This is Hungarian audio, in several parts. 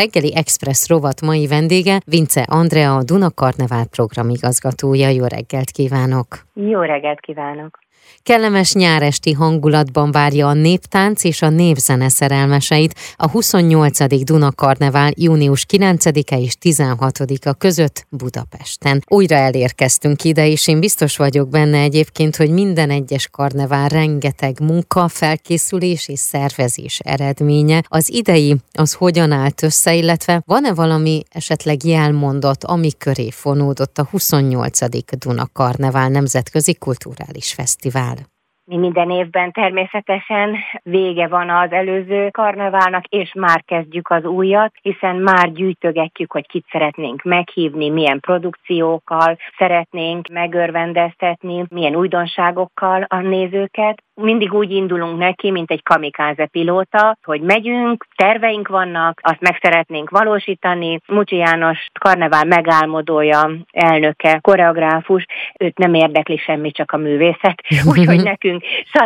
reggeli Express rovat mai vendége Vince Andrea, a Duna Karnevál programigazgatója. Jó reggelt kívánok! Jó reggelt kívánok! Kellemes nyáresti hangulatban várja a néptánc és a népzene szerelmeseit a 28. Duna Karnevál június 9-e és 16-a között Budapesten. Újra elérkeztünk ide, és én biztos vagyok benne egyébként, hogy minden egyes karnevál rengeteg munka, felkészülés és szervezés eredménye. Az idei az hogyan állt össze, illetve van-e valami esetleg jelmondat, ami köré fonódott a 28. Duna Karnevál Nemzetközi Kulturális Fesztivál? Mi minden évben természetesen vége van az előző karneválnak, és már kezdjük az újat, hiszen már gyűjtögetjük, hogy kit szeretnénk meghívni, milyen produkciókkal szeretnénk megörvendeztetni, milyen újdonságokkal a nézőket mindig úgy indulunk neki, mint egy kamikáze pilóta, hogy megyünk, terveink vannak, azt meg szeretnénk valósítani. Mucsi János karnevál megálmodója, elnöke, koreográfus, őt nem érdekli semmi, csak a művészet, úgyhogy nekünk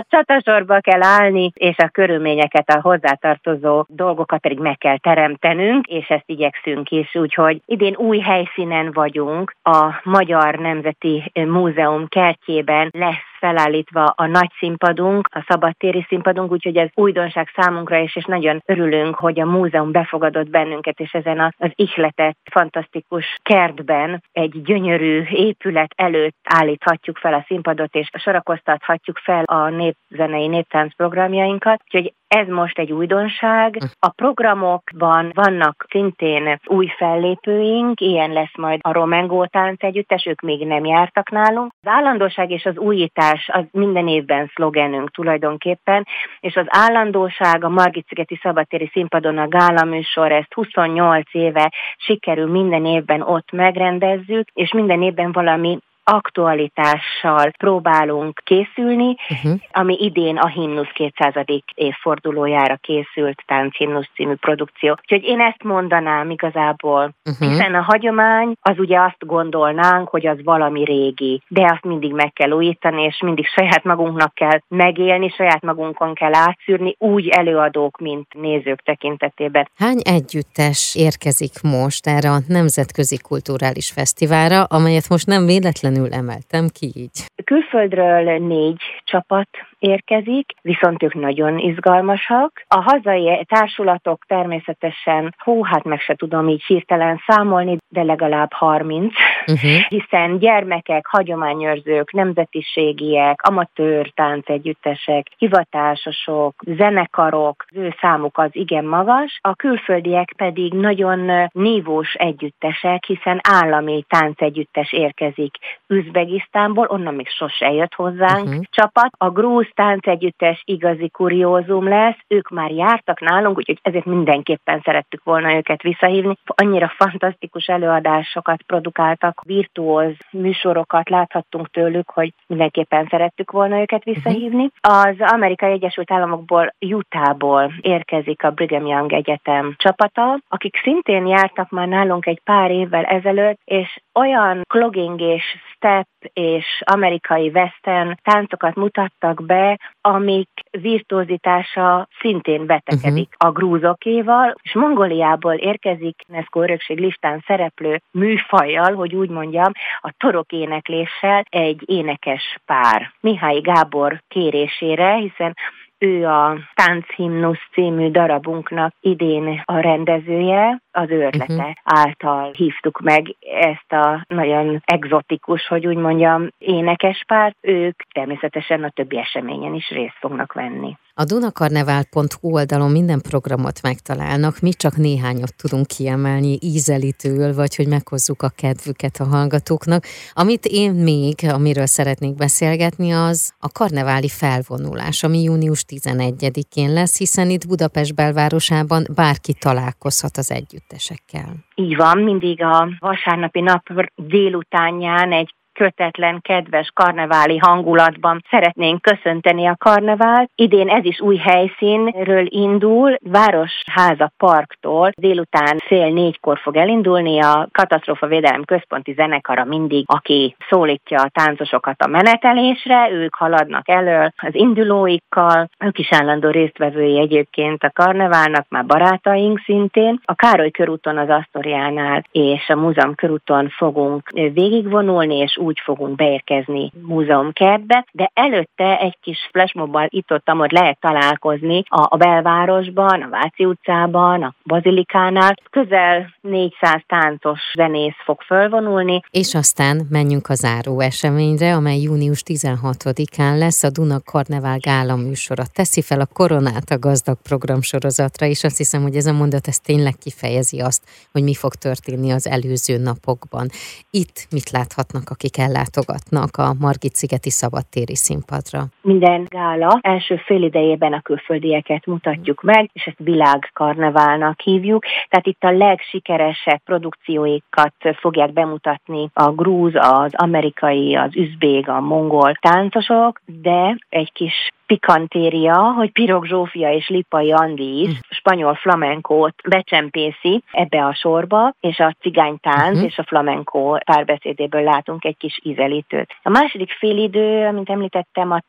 csatasorba kell állni, és a körülményeket, a hozzátartozó dolgokat pedig meg kell teremtenünk, és ezt igyekszünk is, úgyhogy idén új helyszínen vagyunk, a Magyar Nemzeti Múzeum kertjében lesz felállítva a nagy színpadunk, a szabadtéri színpadunk, úgyhogy ez újdonság számunkra is, és nagyon örülünk, hogy a múzeum befogadott bennünket, és ezen az ihletett, fantasztikus kertben egy gyönyörű épület előtt állíthatjuk fel a színpadot, és sorakoztathatjuk fel a népzenei néptánc programjainkat. Úgyhogy ez most egy újdonság. A programokban vannak szintén új fellépőink, ilyen lesz majd a Romengó tánc együttes, ők még nem jártak nálunk. Az állandóság és az újítás az minden évben szlogenünk tulajdonképpen, és az állandóság a Margit-szigeti szabadtéri színpadon a gála műsor, ezt 28 éve sikerül minden évben ott megrendezzük, és minden évben valami aktualitással próbálunk készülni, uh-huh. ami idén a Himnusz 200. évfordulójára készült Himnusz című produkció. Úgyhogy én ezt mondanám igazából, uh-huh. hiszen a hagyomány az ugye azt gondolnánk, hogy az valami régi, de azt mindig meg kell újítani, és mindig saját magunknak kell megélni, saját magunkon kell átszűrni, úgy előadók, mint nézők tekintetében. Hány együttes érkezik most erre a Nemzetközi Kulturális Fesztiválra, amelyet most nem véletlenül véletlenül emeltem ki így. Külföldről négy csapat érkezik, viszont ők nagyon izgalmasak. A hazai társulatok természetesen, hú, hát meg se tudom így hirtelen számolni, de legalább 30, uh-huh. hiszen gyermekek, hagyományőrzők, nemzetiségiek, amatőr táncegyüttesek, hivatásosok, zenekarok, az ő számuk az igen magas, a külföldiek pedig nagyon nívós együttesek, hiszen állami táncegyüttes érkezik Üzbegisztánból, onnan még sose jött hozzánk uh-huh. csapat. A grúz táncegyüttes igazi kuriózum lesz, ők már jártak nálunk, úgyhogy ezért mindenképpen szerettük volna őket visszahívni. Annyira fantasztikus előadásokat produkáltak, virtuóz műsorokat láthattunk tőlük, hogy mindenképpen szerettük volna őket visszahívni. Az Amerikai Egyesült Államokból, Utahból érkezik a Brigham Young Egyetem csapata, akik szintén jártak már nálunk egy pár évvel ezelőtt, és olyan clogging és step és amerikai western táncokat mutattak be, amik virtuózitása szintén betekedik uh-huh. a grúzokéval, és Mongoliából érkezik UNESCO örökség listán szereplő műfajjal, hogy úgy mondjam, a torok énekléssel egy énekes pár. Mihály Gábor kérésére, hiszen ő a Tánchimnusz című darabunknak idén a rendezője, az ő ötlete uh-huh. által hívtuk meg ezt a nagyon egzotikus, hogy úgy mondjam, énekespárt. Ők természetesen a többi eseményen is részt fognak venni. A dunakarnevál.hu oldalon minden programot megtalálnak, mi csak néhányat tudunk kiemelni ízelítőül, vagy hogy meghozzuk a kedvüket a hallgatóknak. Amit én még, amiről szeretnék beszélgetni, az a karneváli felvonulás, ami június 11-én lesz, hiszen itt Budapest belvárosában bárki találkozhat az együttesekkel. Így van, mindig a vasárnapi nap délutánján egy kötetlen, kedves karneváli hangulatban szeretnénk köszönteni a karnevált. Idén ez is új helyszínről indul, Városháza Parktól délután fél négykor fog elindulni a Katasztrófa Védelem Központi Zenekara mindig, aki szólítja a táncosokat a menetelésre, ők haladnak elől az indulóikkal, ők is állandó résztvevői egyébként a karneválnak, már barátaink szintén. A Károly körúton az Asztoriánál és a Múzeum körúton fogunk végigvonulni, és úgy fogunk beérkezni múzeumkertbe, de előtte egy kis flashmobbal itt-ott amott lehet találkozni a, a belvárosban, a Váci utcában, a Bazilikánál. Közel 400 táncos zenész fog fölvonulni. És aztán menjünk a záró eseményre, amely június 16-án lesz a Duna Karnevál Gála műsora. Teszi fel a koronát a gazdag programsorozatra, és azt hiszem, hogy ez a mondat ez tényleg kifejezi azt, hogy mi fog történni az előző napokban. Itt mit láthatnak, akik ellátogatnak a Margit-szigeti szabadtéri színpadra? Minden gála első fél idejében a külföldieket mutatjuk meg, és ezt világkarneválnak hívjuk. Tehát itt a legsikeresebb produkcióikat fogják bemutatni a grúz, az amerikai, az üzbég, a mongol táncosok, de egy kis pikantéria, hogy Pirog Zsófia és Lipai Andi is hm. spanyol flamenkót becsempészi ebbe a sorba, és a cigánytánc uh-huh. és a flamenkó párbeszédéből látunk egy kis ízelítőt. A második félidő, amint említettem, a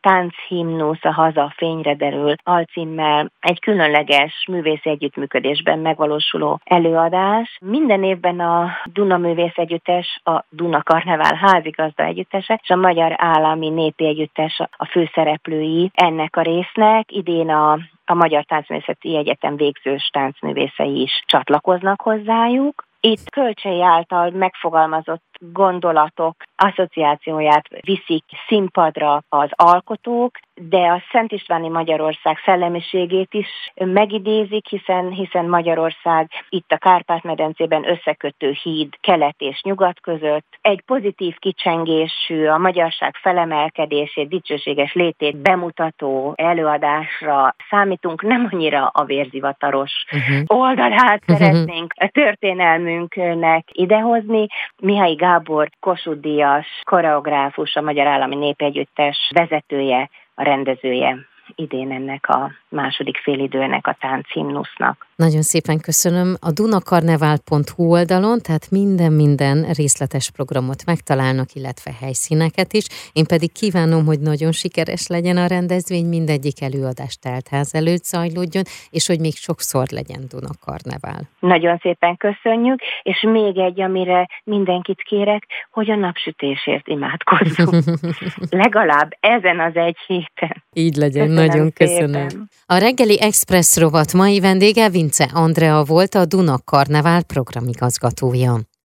himnusz a haza fényre derül alcímmel egy különleges művész együttműködésben megvalósuló előadás. Minden évben a Duna Művész Együttes, a Duna Karnevál házigazda együttese és a Magyar Állami Népi Együttes a főszereplői ennek a résznek. Idén a a Magyar Táncművészeti Egyetem végzős táncművészei is csatlakoznak hozzájuk. Itt Kölcsei által megfogalmazott gondolatok asszociációját viszik színpadra az alkotók, de a Szent Istváni Magyarország szellemiségét is megidézik, hiszen, hiszen Magyarország itt a Kárpát-medencében összekötő híd kelet és nyugat között. Egy pozitív kicsengésű, a magyarság felemelkedését, dicsőséges létét bemutató előadásra számítunk, nem annyira a vérzivataros uh-huh. oldalát uh-huh. szeretnénk a történelmünknek idehozni. Mihály Gábor Kossuth Díjas, koreográfus, a Magyar Állami Népegyüttes vezetője, a rendezője idén ennek a második félidőnek a tánchimnusznak. Nagyon szépen köszönöm. A dunakarnevál.hu oldalon, tehát minden-minden részletes programot megtalálnak, illetve helyszíneket is. Én pedig kívánom, hogy nagyon sikeres legyen a rendezvény, mindegyik előadás teltház előtt zajlódjon, és hogy még sokszor legyen Dunakarnevál. Nagyon szépen köszönjük, és még egy, amire mindenkit kérek, hogy a napsütésért imádkozzunk. Legalább ezen az egy héten. Így legyen, köszönöm nagyon szépen. köszönöm. A reggeli Express rovat mai vendége Vince Andrea volt a Duna Karnevál programigazgatója.